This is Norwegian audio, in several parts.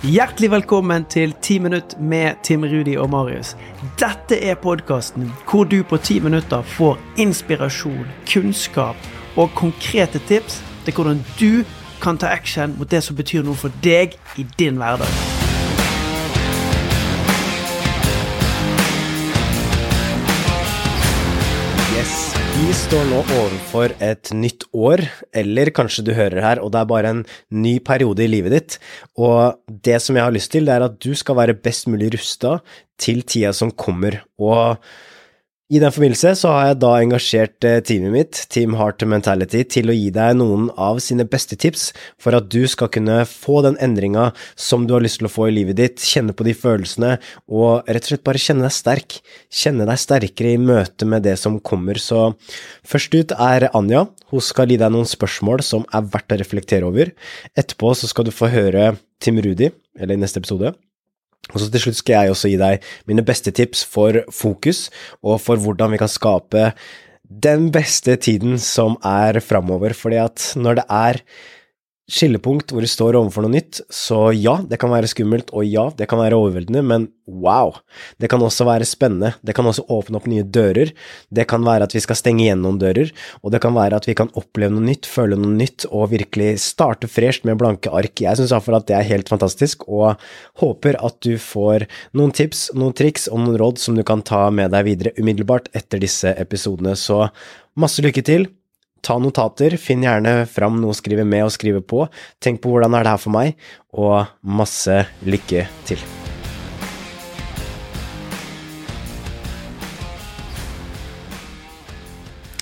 Hjertelig velkommen til 10 minutt med Tim Rudi og Marius. Dette er podkasten hvor du på 10 minutter får inspirasjon, kunnskap og konkrete tips til hvordan du kan ta action mot det som betyr noe for deg i din hverdag. Står nå overfor et nytt år, eller kanskje du hører her, og det er bare en ny periode i livet ditt. Og det som jeg har lyst til, det er at du skal være best mulig rusta til tida som kommer. Og i den forbindelse så har jeg da engasjert eh, teamet mitt, Team Heart Mentality, til å gi deg noen av sine beste tips for at du skal kunne få den endringa som du har lyst til å få i livet ditt, kjenne på de følelsene, og rett og slett bare kjenne deg sterk. Kjenne deg sterkere i møte med det som kommer. Så først ut er Anja. Hun skal gi deg noen spørsmål som er verdt å reflektere over. Etterpå så skal du få høre Tim Rudi, eller i neste episode. Og så til slutt skal jeg også gi deg mine beste tips for fokus, og for hvordan vi kan skape den beste tiden som er framover. Fordi at når det er skillepunkt hvor du står overfor noe nytt, så ja, det kan være skummelt, og ja, det kan være overveldende, men wow! Det kan også være spennende, det kan også åpne opp nye dører, det kan være at vi skal stenge igjen noen dører, og det kan være at vi kan oppleve noe nytt, føle noe nytt, og virkelig starte fresht med blanke ark. Jeg syns iallfall at det er helt fantastisk, og håper at du får noen tips, noen triks og noen råd som du kan ta med deg videre umiddelbart etter disse episodene, så masse lykke til! Ta notater, finn gjerne fram noe å skrive med og skrive på. Tenk på hvordan er det her for meg, og masse lykke til.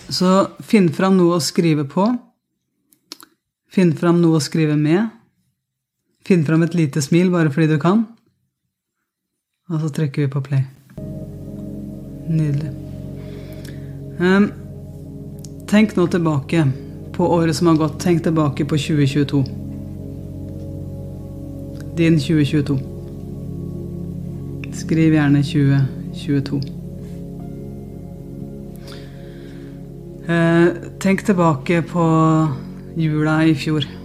Så finn fram noe å skrive på. Finn fram noe å skrive med. Finn fram et lite smil bare fordi du kan. Og så trykker vi på play. Nydelig. Um, tenk nå tilbake på året som har gått. Tenk tilbake på 2022. Din 2022. Skriv gjerne 2022. Eh, tenk tilbake på jula i fjor.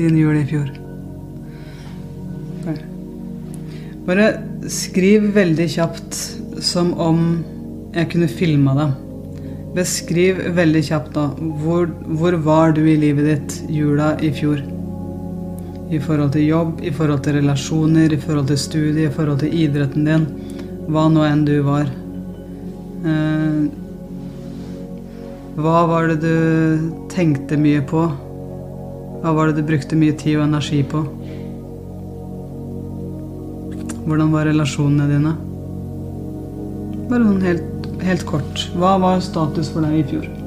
Din jul i fjor. Bare skriv veldig kjapt som om jeg kunne filma deg. Beskriv veldig kjapt da. Hvor, hvor var du i livet ditt jula i fjor? I forhold til jobb, i forhold til relasjoner, i forhold til studie, i forhold til idretten din. Hva nå enn du var. Eh, hva var det du tenkte mye på? Hva var det du brukte mye tid og energi på? Hvordan var relasjonene dine? Bare sånn helt, helt kort. Hva var status for deg i fjor?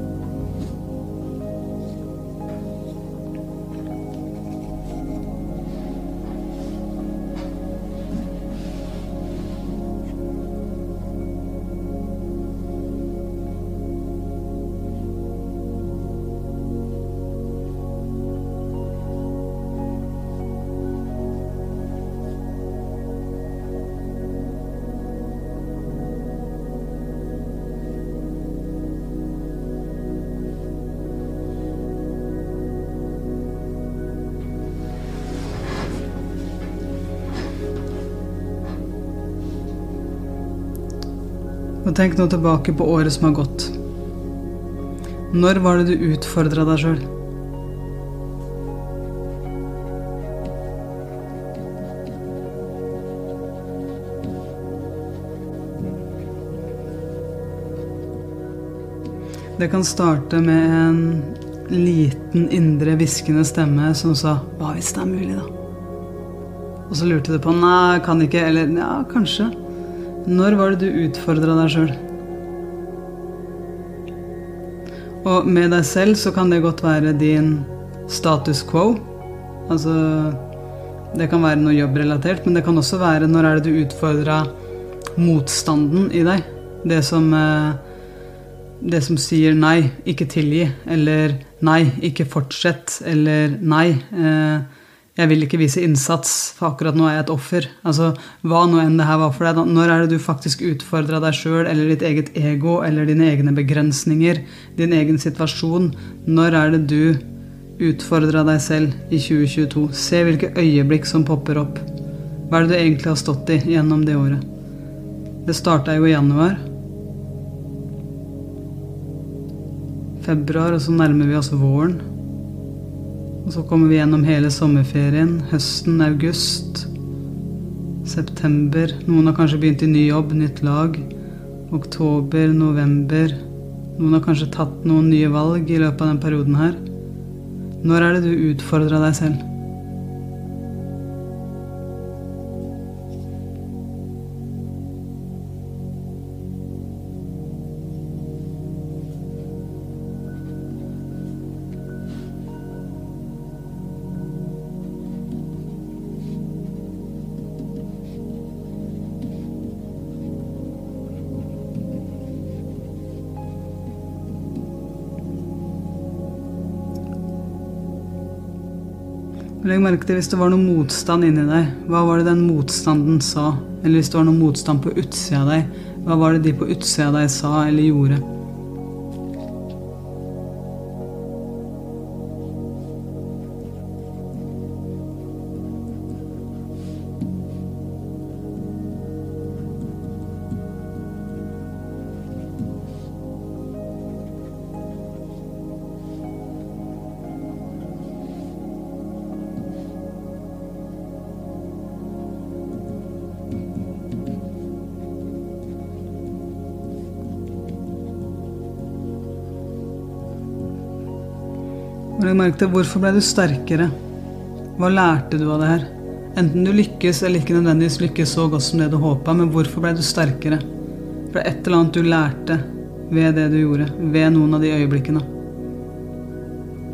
Og tenk nå tilbake på året som har gått. Når var det du utfordra deg sjøl? Det kan starte med en liten indre hviskende stemme som sa 'Hva hvis det er mulig', da? Og så lurte du på 'Nei, kan ikke', eller 'Ja, kanskje'. Når var det du utfordra deg sjøl? Og med deg selv så kan det godt være din status quo. Altså Det kan være noe jobbrelatert, men det kan også være når er det du utfordra motstanden i deg. Det som eh, Det som sier nei, ikke tilgi. Eller nei, ikke fortsett. Eller nei, eh, jeg vil ikke vise innsats, for akkurat nå er jeg et offer. Altså, Hva nå enn det her var for deg. Når er det du faktisk utfordra deg sjøl eller ditt eget ego eller dine egne begrensninger, din egen situasjon? Når er det du utfordra deg selv i 2022? Se hvilke øyeblikk som popper opp. Hva er det du egentlig har stått i gjennom det året? Det starta jo i januar. Februar, og så nærmer vi oss våren. Og så kommer vi gjennom hele sommerferien, høsten, august, september. Noen har kanskje begynt i ny jobb, nytt lag. Oktober, november. Noen har kanskje tatt noen nye valg i løpet av den perioden her. Når er det du utfordra deg selv? Legg merke til hvis det var noe motstand inni deg. Hva var det den motstanden sa? Eller hvis det var noe motstand på utsida av deg, hva var det de på utsida av deg sa eller gjorde? Legg merke til hvorfor ble du sterkere? Hva lærte du av det her? Enten du lykkes eller ikke nødvendigvis lykkes så godt som det du håpa, men hvorfor ble du sterkere? For det er et eller annet du lærte ved det du gjorde, ved noen av de øyeblikkene.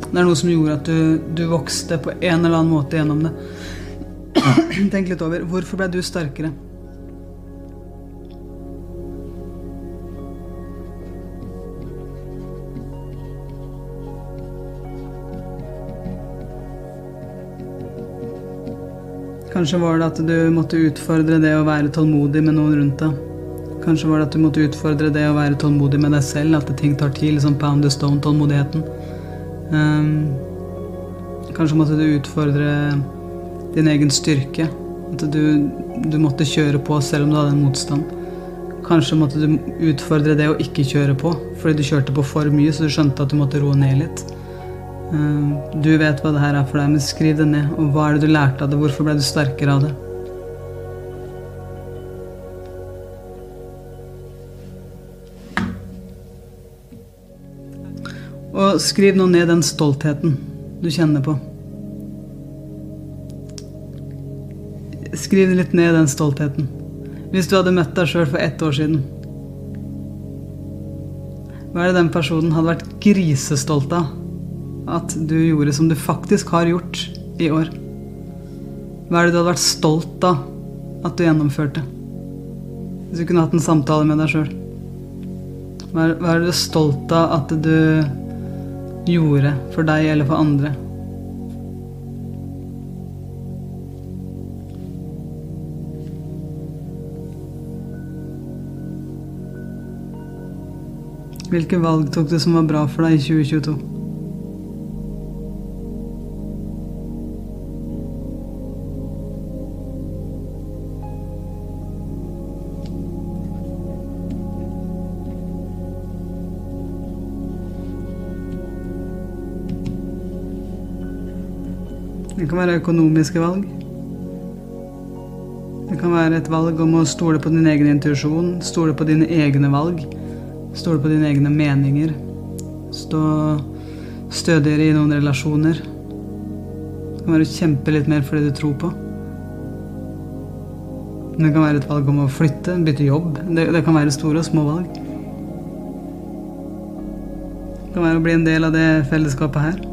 Det er noe som gjorde at du, du vokste på en eller annen måte gjennom det. Tenk litt over. Hvorfor ble du sterkere? Kanskje var det at du måtte utfordre det å være tålmodig med noen rundt deg. Kanskje var det at du måtte utfordre det å være tålmodig med deg selv, at ting tar tid. Liksom pound the stone-tålmodigheten. Um, kanskje måtte du utfordre din egen styrke. At du, du måtte kjøre på selv om du hadde en motstand. Kanskje måtte du utfordre det å ikke kjøre på, fordi du kjørte på for mye, så du skjønte at du måtte roe ned litt. Ehm, du vet hva det her er for deg, men skriv det ned. Og hva er det du lærte av det? Hvorfor ble du sterkere av det? Og skriv nå ned den stoltheten du kjenner på. Skriv litt ned den stoltheten. Hvis du hadde møtt deg sjøl for ett år siden, hva er det den personen hadde vært grisestolt av? At du gjorde som du faktisk har gjort i år? Hva er det du hadde vært stolt av at du gjennomførte? Hvis du kunne hatt en samtale med deg sjøl. Hva er det du er stolt av at du gjorde for deg eller for andre? Hvilke valg tok du som var bra for deg i 2022? Det kan være økonomiske valg. Det kan være et valg om å stole på din egen intuisjon, stole på dine egne valg, stole på dine egne meninger. Stå stødigere i noen relasjoner. Det kan være å kjempe litt mer for det du tror på. Det kan være et valg om å flytte, bytte jobb. Det, det kan være store og små valg. Det kan være å bli en del av det fellesskapet her.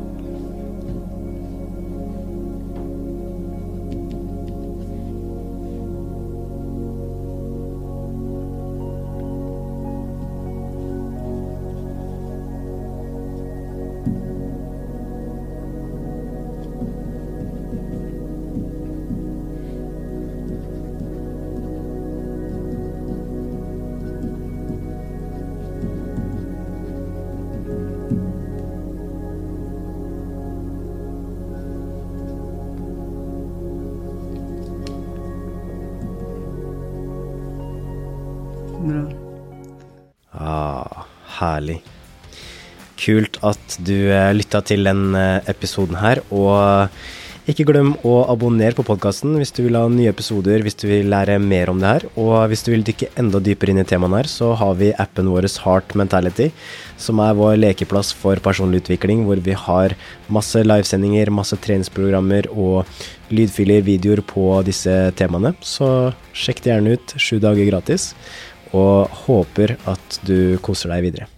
Bra. Ah, herlig. Kult at du eh, lytta til den eh, episoden her, og ikke glem å abonnere på podkasten hvis du vil ha nye episoder, hvis du vil lære mer om det her. Og hvis du vil dykke enda dypere inn i temaene her, så har vi appen vår Heart Mentality, som er vår lekeplass for personlig utvikling, hvor vi har masse livesendinger, masse treningsprogrammer og lydfiler, videoer på disse temaene. Så sjekk det gjerne ut. Sju dager gratis. Og håper at du koser deg videre.